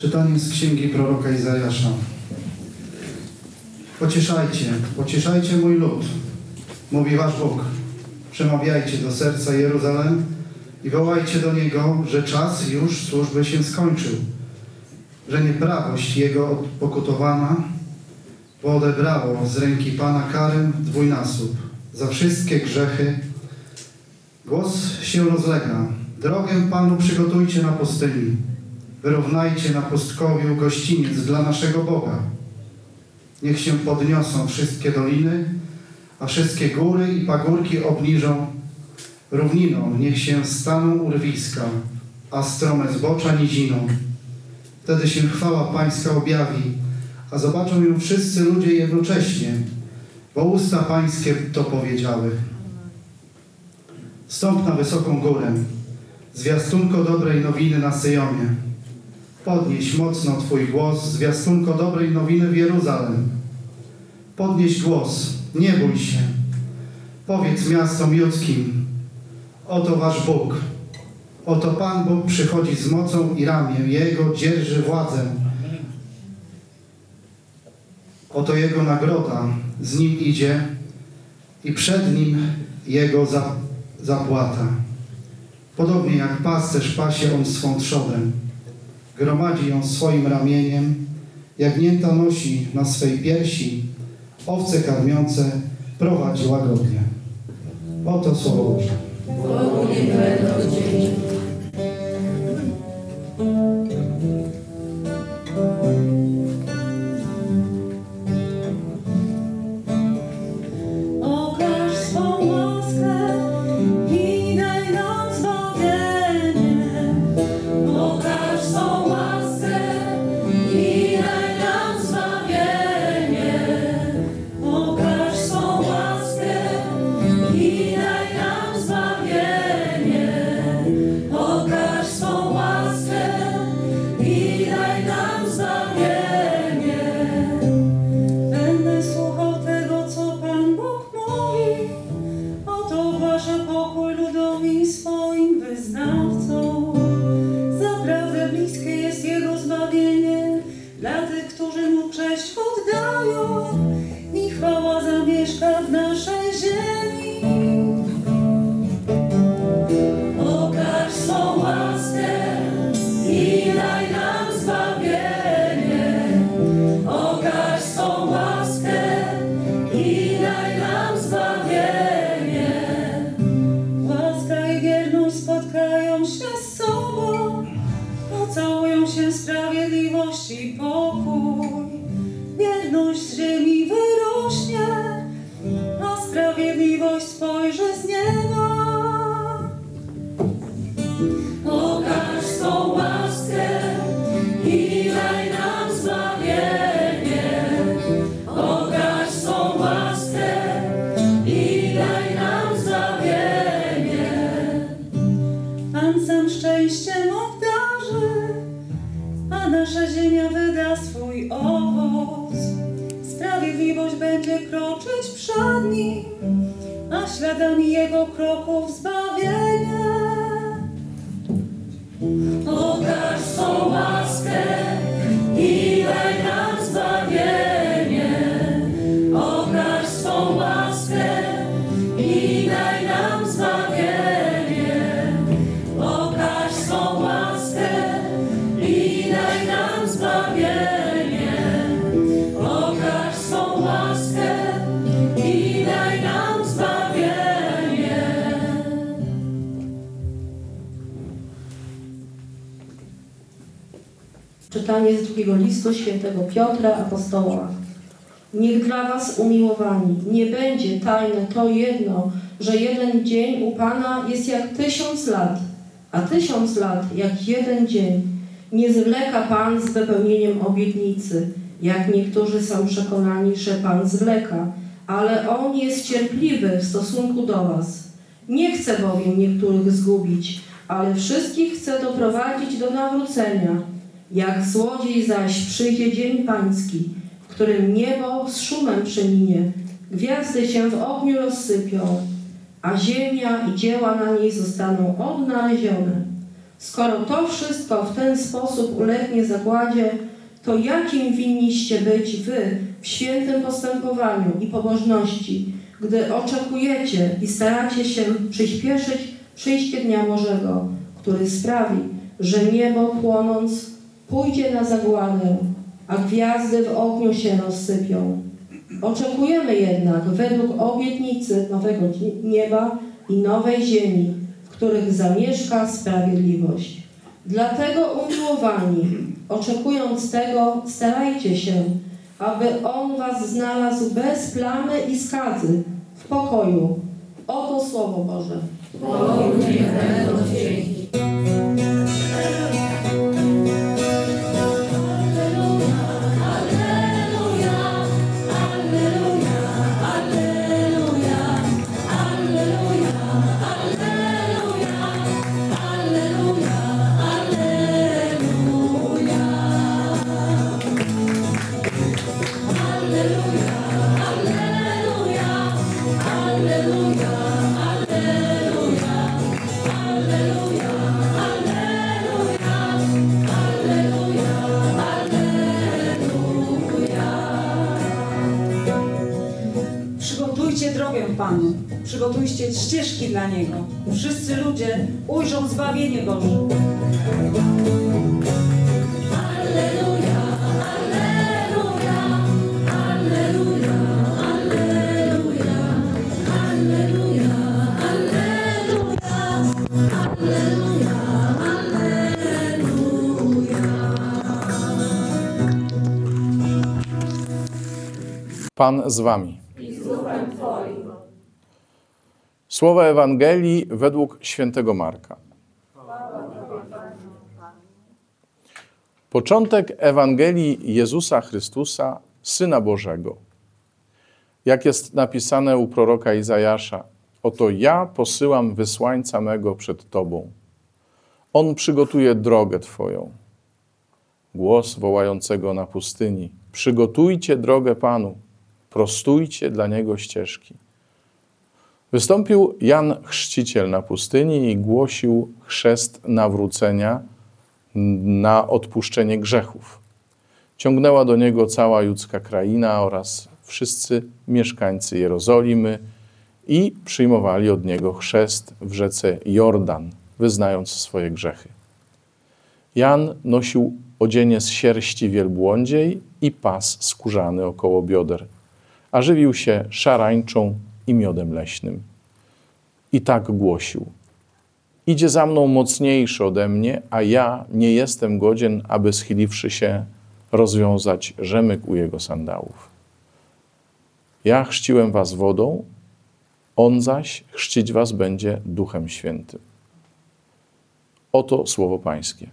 Czytanie z księgi proroka Izajasza. Pocieszajcie, pocieszajcie mój lud, mówi wasz Bóg. Przemawiajcie do serca Jeruzalem i wołajcie do niego, że czas już służby się skończył, że nieprawość jego pokutowana, bo odebrało z ręki Pana karę dwójnasób za wszystkie grzechy. Głos się rozlega. Drogę Panu przygotujcie na pustyni. Wyrównajcie na pustkowiu gościniec dla naszego Boga. Niech się podniosą wszystkie doliny, a wszystkie góry i pagórki obniżą równiną. Niech się staną urwiska, a strome zbocza niziną. Wtedy się chwała Pańska objawi, a zobaczą ją wszyscy ludzie jednocześnie, bo usta Pańskie to powiedziały. Stąp na wysoką górę, zwiastunko dobrej nowiny na Syjonie. Podnieś mocno Twój głos, zwiastunko dobrej nowiny w Jeruzalem. Podnieś głos, nie bój się. Powiedz miastom judzkim, oto Wasz Bóg. Oto Pan Bóg przychodzi z mocą i ramię Jego dzierży władzę. Oto Jego nagroda z Nim idzie i przed Nim Jego za, zapłata. Podobnie jak pasterz pasie On swą trzodę gromadzi ją swoim ramieniem, jagnięta nosi na swej piersi, owce karmiące prowadzi łagodnie. Oto słowo Boże. Bogu będą. W sprawiedliwości pokój. Wierność ziemi wyrośnie, a sprawiedliwość spojrzy z nieba. Śladami jego kroków zbawienie. Okaż swą drugiego listu świętego Piotra Apostoła. Niech dla was umiłowani nie będzie tajne to jedno, że jeden dzień u Pana jest jak tysiąc lat, a tysiąc lat jak jeden dzień. Nie zwleka Pan z wypełnieniem obietnicy, jak niektórzy są przekonani, że Pan zwleka, ale On jest cierpliwy w stosunku do was. Nie chce bowiem niektórych zgubić, ale wszystkich chce doprowadzić do nawrócenia. Jak złodziej zaś przyjdzie dzień pański, w którym niebo z szumem przeminie, gwiazdy się w ogniu rozsypią, a ziemia i dzieła na niej zostaną odnalezione. Skoro to wszystko w ten sposób ulegnie zagładzie, to jakim winniście być wy w świętym postępowaniu i pobożności, gdy oczekujecie i staracie się przyspieszyć przyjście Dnia Bożego, który sprawi, że niebo płonąc pójdzie na zagładę, a gwiazdy w ogniu się rozsypią. Oczekujemy jednak według obietnicy nowego nieba i nowej ziemi, w których zamieszka sprawiedliwość. Dlatego umiłowani, oczekując tego, starajcie się, aby On was znalazł bez plamy i skazy, w pokoju. Oto Słowo Boże. Ścieżki dla Niego. Wszyscy ludzie ujrzą zbawienie Boże. Pan z wami. Słowa Ewangelii według świętego Marka. Początek Ewangelii Jezusa Chrystusa, Syna Bożego. Jak jest napisane u proroka Izajasza, oto ja posyłam wysłańca mego przed Tobą. On przygotuje drogę Twoją. Głos wołającego na pustyni. Przygotujcie drogę Panu, prostujcie dla Niego ścieżki. Wystąpił Jan Chrzciciel na pustyni i głosił chrzest nawrócenia na odpuszczenie grzechów. Ciągnęła do niego cała judzka kraina oraz wszyscy mieszkańcy Jerozolimy i przyjmowali od niego chrzest w rzece Jordan, wyznając swoje grzechy. Jan nosił odzienie z sierści wielbłądziej i pas skórzany około bioder, a żywił się szarańczą i miodem leśnym. I tak głosił: Idzie za mną mocniejszy ode mnie, a ja nie jestem godzien, aby schyliwszy się, rozwiązać rzemyk u jego sandałów. Ja chrzciłem was wodą, on zaś chrzcić was będzie Duchem Świętym. Oto słowo Pańskie.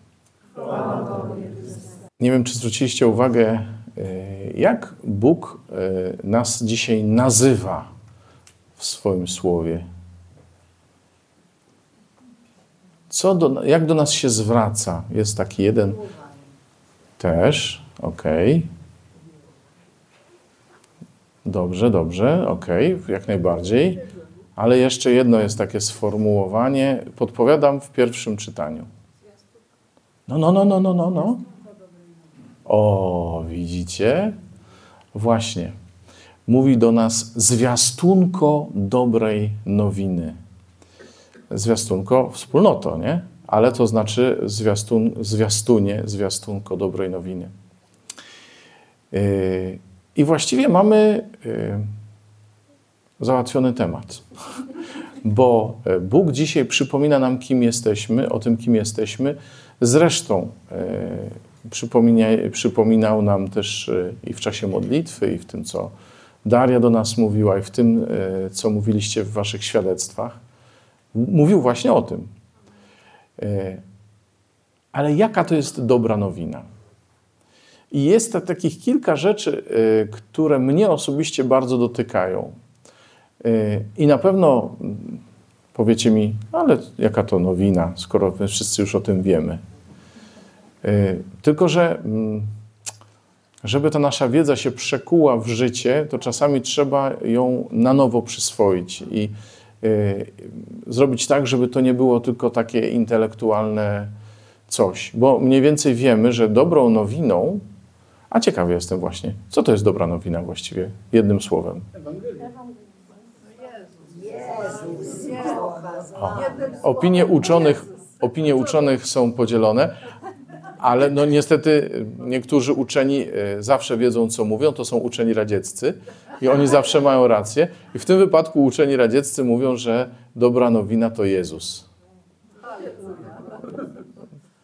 Nie wiem, czy zwróciliście uwagę, y, jak Bóg y, nas dzisiaj nazywa w swoim słowie. Co do, jak do nas się zwraca? Jest taki jeden też, okej. Dobrze, dobrze, okej, jak najbardziej. Ale jeszcze jedno jest takie sformułowanie, podpowiadam w pierwszym czytaniu. No, no, no, no, no, no, no. O, widzicie? Właśnie. Mówi do nas zwiastunko dobrej nowiny. Zwiastunko, wspólnoto, nie? Ale to znaczy zwiastun, zwiastunie, zwiastunko dobrej nowiny. Yy, I właściwie mamy yy, załatwiony temat. Bo e, Bóg dzisiaj przypomina nam, kim jesteśmy, o tym, kim jesteśmy. Zresztą e, przypomina, przypominał nam też e, i w czasie modlitwy, i w tym, co Daria do nas mówiła, i w tym, e, co mówiliście w waszych świadectwach. Mówił właśnie o tym. E, ale jaka to jest dobra nowina? I jest to takich kilka rzeczy, e, które mnie osobiście bardzo dotykają. I na pewno mm, powiecie mi, ale jaka to nowina, skoro my wszyscy już o tym wiemy. Tylko, że mm, żeby ta nasza wiedza się przekuła w życie, to czasami trzeba ją na nowo przyswoić i e, zrobić tak, żeby to nie było tylko takie intelektualne coś, bo mniej więcej wiemy, że dobrą nowiną, a ciekawy jestem właśnie, co to jest dobra nowina właściwie, jednym słowem. O, opinie uczonych, opinie uczonych są podzielone, ale no niestety niektórzy uczeni e, zawsze wiedzą, co mówią, to są uczeni radzieccy i oni zawsze mają rację. I w tym wypadku uczeni radzieccy mówią, że dobra nowina to Jezus.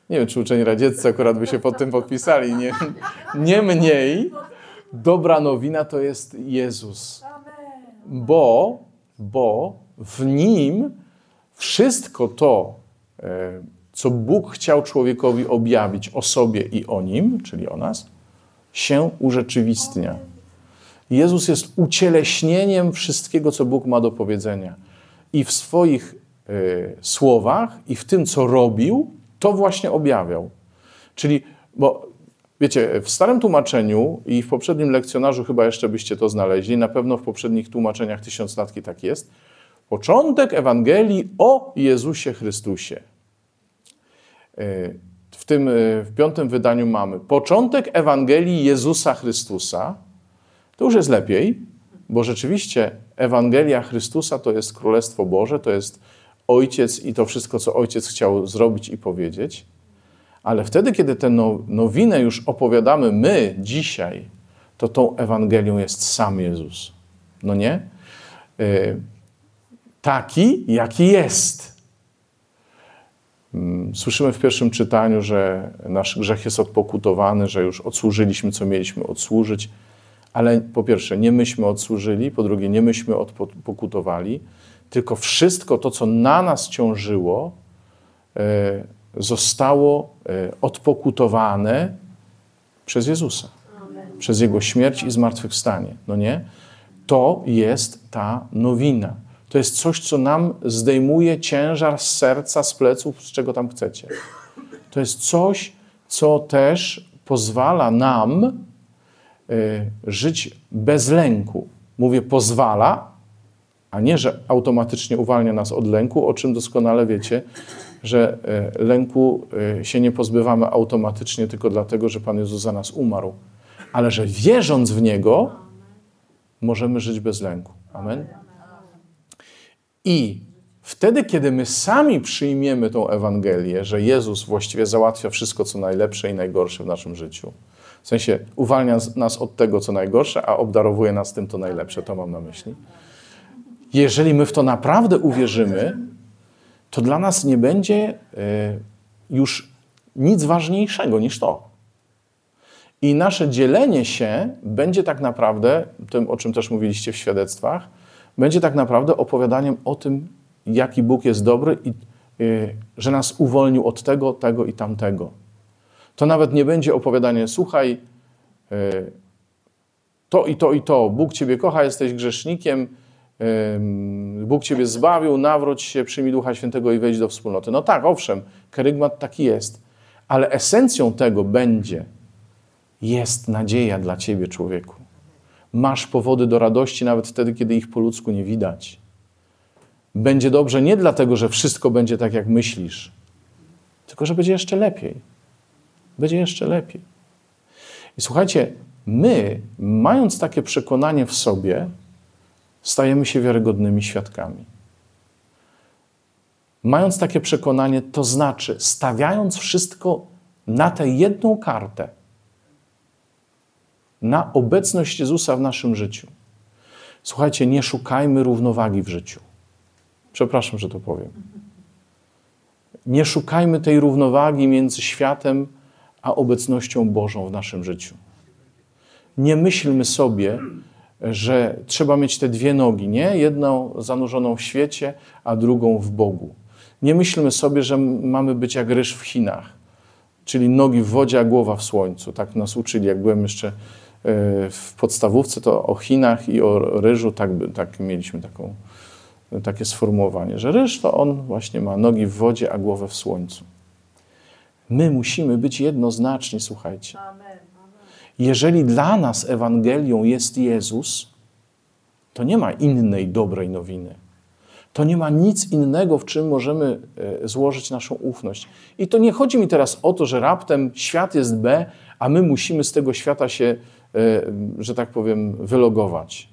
Nie wiem, czy uczeni radzieccy akurat by się pod tym podpisali. Nie, niemniej, dobra nowina to jest Jezus. Bo, bo w nim wszystko to, e, co Bóg chciał człowiekowi objawić o sobie i o nim, czyli o nas, się urzeczywistnia. Jezus jest ucieleśnieniem wszystkiego, co Bóg ma do powiedzenia. I w swoich e, słowach, i w tym, co robił, to właśnie objawiał. Czyli, bo wiecie, w starym tłumaczeniu i w poprzednim lekcjonarzu chyba jeszcze byście to znaleźli, na pewno w poprzednich tłumaczeniach tysiąclatki tak jest. Początek Ewangelii o Jezusie Chrystusie. E, W tym e, w piątym wydaniu mamy początek Ewangelii Jezusa Chrystusa. To już jest lepiej, bo rzeczywiście Ewangelia Chrystusa to jest Królestwo Boże, to jest Ojciec i to wszystko, co Ojciec chciał zrobić i powiedzieć. Ale wtedy, kiedy tę now- nowinę już opowiadamy my dzisiaj, to tą Ewangelią jest sam Jezus. No nie? Y, Taki, jaki jest. Mm, Słyszymy w pierwszym czytaniu, że nasz grzech jest odpokutowany, że już odsłużyliśmy, co mieliśmy odsłużyć. Ale po pierwsze, nie myśmy odsłużyli, po drugie, nie myśmy odpokutowali, tylko wszystko to, co na nas ciążyło, e, zostało e, odpokutowane przez Jezusa. Przez Jego śmierć i zmartwychwstanie. No nie? To jest ta nowina. To jest coś, co nam zdejmuje ciężar z serca, z pleców, z czego tam chcecie. To jest coś, co też pozwala nam y, żyć bez lęku. Mówię pozwala, a nie, że automatycznie uwalnia nas od lęku, o czym doskonale wiecie, że y, lęku y, się nie pozbywamy automatycznie tylko dlatego, że Pan Jezus za nas umarł, ale że wierząc w Niego, możemy żyć bez lęku. Amen. I wtedy, kiedy my sami przyjmiemy tą Ewangelię, że Jezus właściwie załatwia wszystko, co najlepsze i najgorsze w naszym życiu, w sensie uwalnia nas od tego, co najgorsze, a obdarowuje nas tym, co najlepsze, to mam na myśli. Jeżeli my w to naprawdę uwierzymy, to dla nas nie będzie e, już nic ważniejszego niż to. I nasze dzielenie się będzie tak naprawdę, tym o czym też mówiliście w świadectwach, będzie tak naprawdę opowiadaniem o tym, jaki Bóg jest dobry i y, że nas uwolnił od tego, tego i tamtego. To nawet nie będzie opowiadanie, słuchaj, y, to i to i to, Bóg Ciebie kocha, jesteś grzesznikiem, ym, Bóg Ciebie zbawił, nawróć się, przyjmij Ducha Świętego i wejdź do wspólnoty. No tak, owszem, kerygmat taki jest, ale esencją tego będzie, jest nadzieja dla Ciebie, człowieku. Masz powody do radości nawet wtedy, kiedy ich po ludzku nie widać. Będzie dobrze nie dlatego, że wszystko będzie tak, jak myślisz, tylko że będzie jeszcze lepiej. Będzie jeszcze lepiej. I słuchajcie, my, mając takie przekonanie w sobie, stajemy się wiarygodnymi świadkami. Mając takie przekonanie, to znaczy, stawiając wszystko na tę jedną kartę, na obecność Jezusa w naszym życiu. Słuchajcie, nie szukajmy równowagi w życiu. Przepraszam, że to powiem. Nie szukajmy tej równowagi między światem a obecnością Bożą w naszym życiu. Nie myślmy sobie, że trzeba mieć te dwie nogi, nie? Jedną zanurzoną w świecie, a drugą w Bogu. Nie myślmy sobie, że mamy być jak ryż w Chinach, czyli nogi w wodzie, a głowa w słońcu. Tak nas uczyli, jak byłem jeszcze w podstawówce, to o Chinach i o ryżu tak, tak mieliśmy taką, takie sformułowanie, że ryż to on właśnie ma nogi w wodzie, a głowę w słońcu. My musimy być jednoznaczni, słuchajcie. Jeżeli dla nas Ewangelią jest Jezus, to nie ma innej dobrej nowiny. to nie ma nic innego, w czym możemy e, złożyć naszą ufność. I to nie chodzi mi teraz o to, że raptem świat jest B, a my musimy z tego świata się, że tak powiem, wylogować.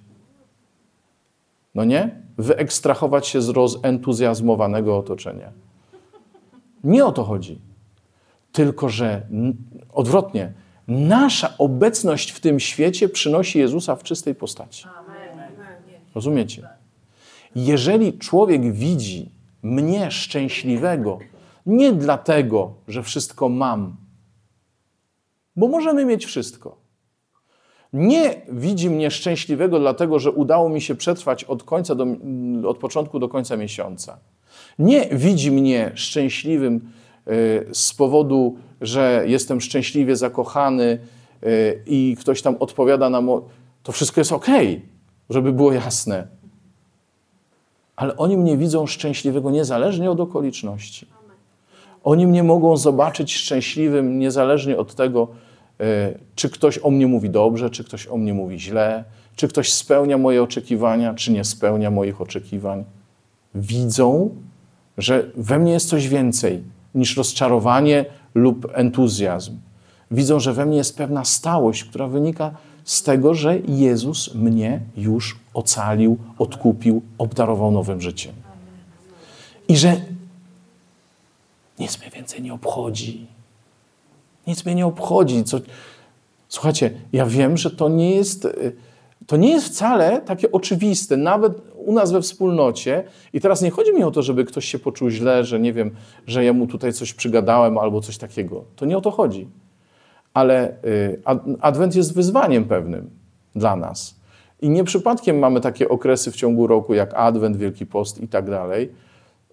No nie? Wyekstrahować się z rozentuzjazmowanego otoczenia. Nie o to chodzi. Tylko, że odwrotnie, nasza obecność w tym świecie przynosi Jezusa w czystej postaci. Rozumiecie? Jeżeli człowiek widzi mnie szczęśliwego, nie dlatego, że wszystko mam, bo możemy mieć wszystko. Nie widzi mnie szczęśliwego, dlatego że udało mi się przetrwać od, końca do, od początku do końca miesiąca. Nie widzi mnie szczęśliwym y, z powodu, że jestem szczęśliwie zakochany y, i ktoś tam odpowiada na. Mo- to wszystko jest ok, żeby było jasne. Ale oni mnie widzą szczęśliwego niezależnie od okoliczności. Oni mnie mogą zobaczyć szczęśliwym niezależnie od tego, czy ktoś o mnie mówi dobrze, czy ktoś o mnie mówi źle, czy ktoś spełnia moje oczekiwania, czy nie spełnia moich oczekiwań. Widzą, że we mnie jest coś więcej niż rozczarowanie lub entuzjazm. Widzą, że we mnie jest pewna stałość, która wynika z tego, że Jezus mnie już ocalił, odkupił, obdarował nowym życiem. I że nic mnie więcej nie obchodzi. Nic mnie nie obchodzi. Co... Słuchajcie, ja wiem, że to nie jest, y, to nie jest wcale takie oczywiste, nawet u nas we wspólnocie. I teraz nie chodzi mi o to, żeby ktoś się poczuł źle, że nie wiem, że ja mu tutaj coś przygadałem albo coś takiego. To nie o to chodzi. Ale y, ad- Adwent jest wyzwaniem pewnym dla nas. I nie przypadkiem mamy takie okresy w ciągu roku, jak Adwent, Wielki Post i tak dalej.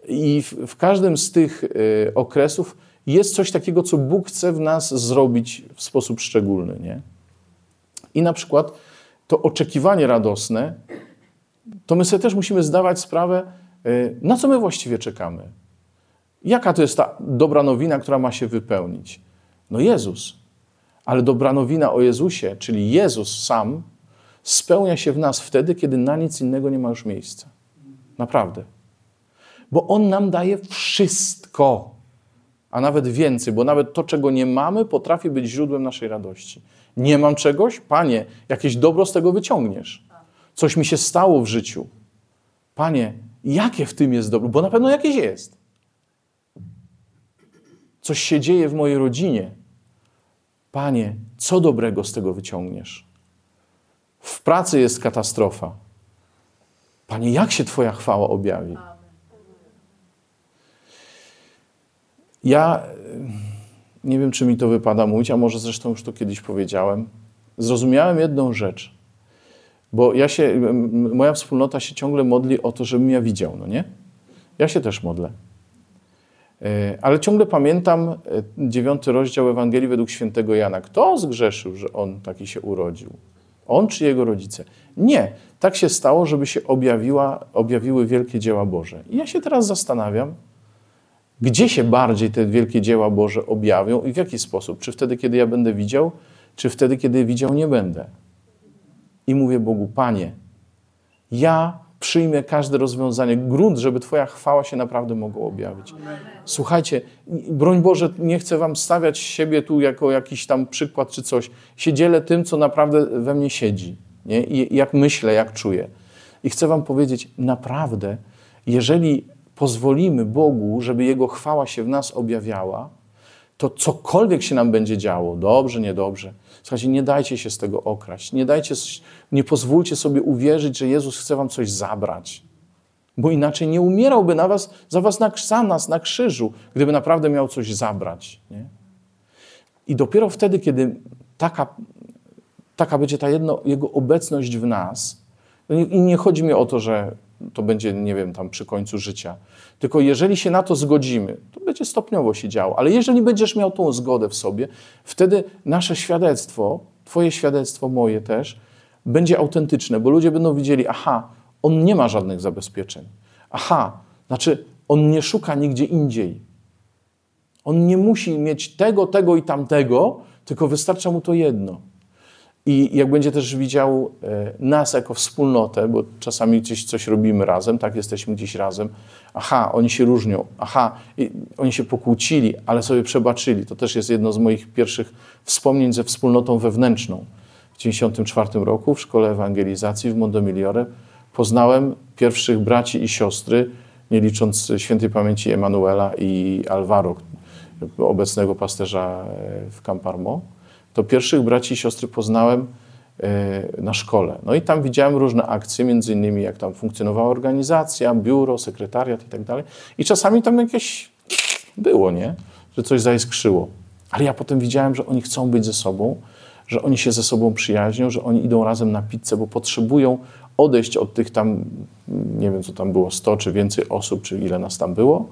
I w, w każdym z tych y, okresów jest coś takiego, co Bóg chce w nas zrobić w sposób szczególny. Nie? I na przykład to oczekiwanie radosne, to my sobie też musimy zdawać sprawę, y, na co my właściwie czekamy. Jaka to jest ta dobra nowina, która ma się wypełnić? No Jezus. Ale dobra nowina o Jezusie, czyli Jezus sam, spełnia się w nas wtedy, kiedy na nic innego nie ma już miejsca. Naprawdę. Bo On nam daje wszystko, a nawet więcej, bo nawet to, czego nie mamy, potrafi być źródłem naszej radości. Nie mam czegoś? Panie, jakieś dobro z tego wyciągniesz. Coś mi się stało w życiu. Panie, jakie w tym jest dobro? Bo na pewno jakieś jest. Coś się dzieje w mojej rodzinie. Panie, co dobrego z tego wyciągniesz? W pracy jest katastrofa. Panie, jak się Twoja chwała objawi? Ja e, nie wiem, czy mi to wypada mówić, a może zresztą już to kiedyś powiedziałem. Zrozumiałem jedną rzecz, bo ja się, moja wspólnota się ciągle modli o to, żebym ja widział, no nie? Ja się też modlę. E, Ale ciągle pamiętam e, dziewiąty rozdział Ewangelii według świętego Jana. Kto zgrzeszył, że on taki się urodził? On czy jego rodzice? Nie. Tak się stało, żeby się objawiła, objawiły wielkie dzieła Boże. I ja się teraz zastanawiam, gdzie się bardziej te wielkie dzieła Boże objawią i w jaki sposób? Czy wtedy, kiedy ja będę widział, czy wtedy, kiedy widział nie będę? I mówię Bogu, Panie, ja przyjmę każde rozwiązanie, grunt, żeby Twoja chwała się naprawdę mogła objawić. Słuchajcie, broń Boże, nie chcę Wam stawiać siebie tu jako jakiś tam przykład czy coś. Się dzielę tym, co naprawdę we mnie siedzi, nie? I jak myślę, jak czuję. I chcę Wam powiedzieć, naprawdę, jeżeli pozwolimy Bogu, żeby Jego chwała się w nas objawiała, to cokolwiek się nam będzie działo, dobrze, niedobrze, słuchajcie, nie dajcie się z tego okraść. Nie, dajcie, nie pozwólcie sobie uwierzyć, że Jezus chce wam coś zabrać. Bo inaczej nie umierałby na was, za was na, za nas na krzyżu, gdyby naprawdę miał coś zabrać. Nie? I dopiero wtedy, kiedy taka, taka będzie ta jedno, Jego obecność w nas, i nie chodzi mi o to, że to będzie, nie wiem, tam przy końcu życia. Tylko jeżeli się na to zgodzimy, to będzie stopniowo się działo. Ale jeżeli będziesz miał tą zgodę w sobie, wtedy nasze świadectwo, Twoje świadectwo, moje też, będzie autentyczne, bo ludzie będą widzieli, aha, on nie ma żadnych zabezpieczeń. Aha, znaczy on nie szuka nigdzie indziej. On nie musi mieć tego, tego i tamtego, tylko wystarcza mu to jedno. I jak będzie też widział e, nas jako wspólnotę, bo czasami gdzieś coś robimy razem, tak, jesteśmy gdzieś razem, aha, oni się różnią, aha, oni się pokłócili, ale sobie przebaczyli. To też jest jedno z moich pierwszych wspomnień ze wspólnotą wewnętrzną. W 1994 roku w Szkole Ewangelizacji w Mondomiliore poznałem pierwszych braci i siostry, nie licząc świętej pamięci Emanuela i Alvaro, obecnego pasterza e, w Camparmo, to pierwszych braci i siostry poznałem e, na szkole. No i tam widziałem różne akcje, między innymi jak tam funkcjonowała organizacja, biuro, sekretariat i tak dalej. I czasami tam jakieś było, nie? Że coś zaiskrzyło. Ale ja potem widziałem, że oni chcą być ze sobą, że oni się ze sobą przyjaźnią, że oni idą razem na pizzę, bo potrzebują odejść od tych tam, nie wiem co tam było, 100 czy więcej osób, czy ile nas tam było,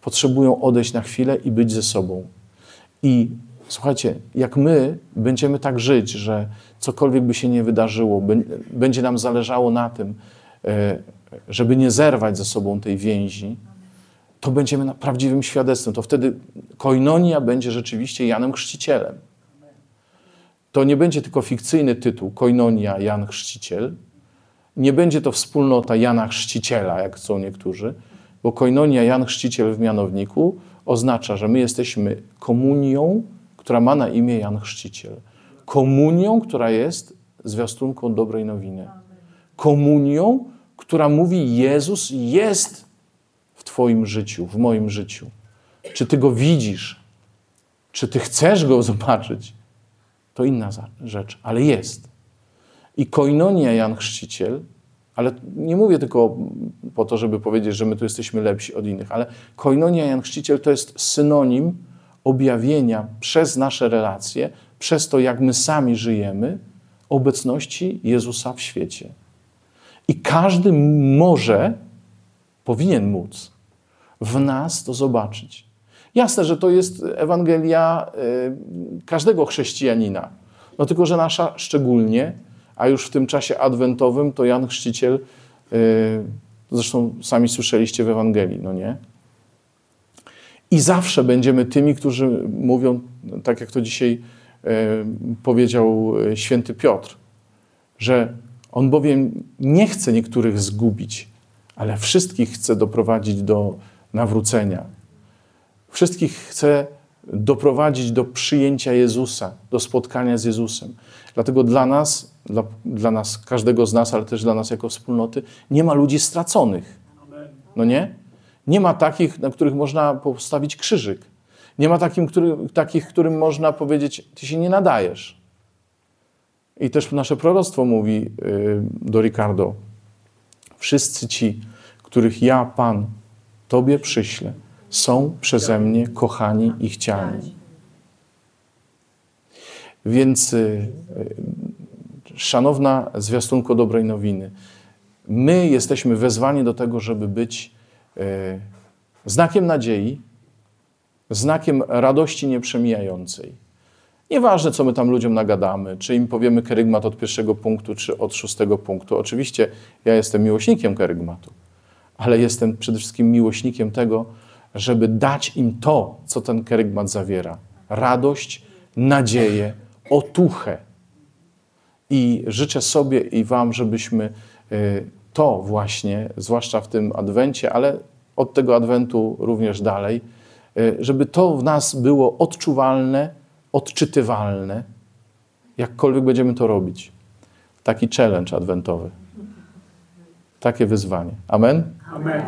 potrzebują odejść na chwilę i być ze sobą. I słuchajcie, jak my będziemy tak żyć, że cokolwiek by się nie wydarzyło, bę- będzie nam zależało na tym, e, żeby nie zerwać ze sobą tej więzi, to będziemy prawdziwym świadectwem. To wtedy koinonia będzie rzeczywiście Janem Chrzcicielem. To nie będzie tylko fikcyjny tytuł Koinonia Jan Chrzciciel, nie będzie to wspólnota Jana Chrzciciela, jak chcą niektórzy, bo koinonia Jan Chrzciciel w mianowniku oznacza, że my jesteśmy komunią, która ma na imię Jan Chrzciciel. Komunią, która jest zwiastunką dobrej nowiny. Komunią, która mówi: Jezus jest w Twoim życiu, w moim życiu. Czy Ty go widzisz? Czy Ty chcesz go zobaczyć? To inna rzecz, ale jest. I koinonia Jan Chrzciciel, ale nie mówię tylko po to, żeby powiedzieć, że my tu jesteśmy lepsi od innych, ale koinonia Jan Chrzciciel to jest synonim objawienia przez nasze relacje, przez to, jak my sami żyjemy, obecności Jezusa w świecie. I każdy może, powinien móc w nas to zobaczyć. Jasne, że to jest Ewangelia y, każdego chrześcijanina. No tylko, że nasza szczególnie, a już w tym czasie adwentowym to Jan Chrzciciel, y, zresztą sami słyszeliście w Ewangelii, no nie? I zawsze będziemy tymi, którzy mówią, tak jak to dzisiaj y, powiedział y, święty Piotr, że on bowiem nie chce niektórych zgubić, ale wszystkich chce doprowadzić do nawrócenia. Wszystkich chce doprowadzić do przyjęcia Jezusa, do spotkania z Jezusem. Dlatego dla nas, dla, dla nas, każdego z nas, ale też dla nas jako wspólnoty, nie ma ludzi straconych. No nie? Nie ma takich, na których można postawić krzyżyk. Nie ma takim, który, takich, którym można powiedzieć, ty się nie nadajesz. I też nasze proroctwo mówi y, do Ricardo, wszyscy ci, których ja, Pan, Tobie przyślę, są przeze mnie kochani i chciani. Więc, y, y, szanowna zwiastunko dobrej nowiny, my jesteśmy wezwani do tego, żeby być znakiem nadziei, znakiem radości nieprzemijającej. Nieważne, co my tam ludziom nagadamy, czy im powiemy kerygmat od pierwszego punktu, czy od szóstego punktu. Oczywiście ja jestem miłośnikiem kerygmatu, ale jestem przede wszystkim miłośnikiem tego, żeby dać im to, co ten kerygmat zawiera. Radość, nadzieję, otuchę. I życzę sobie i Wam, żebyśmy y, to właśnie, zwłaszcza w tym adwencie, ale od tego adwentu również dalej, y, żeby to w nas było odczuwalne, odczytywalne, jakkolwiek będziemy to robić. Taki challenge adwentowy. Takie wyzwanie. Amen? Amen.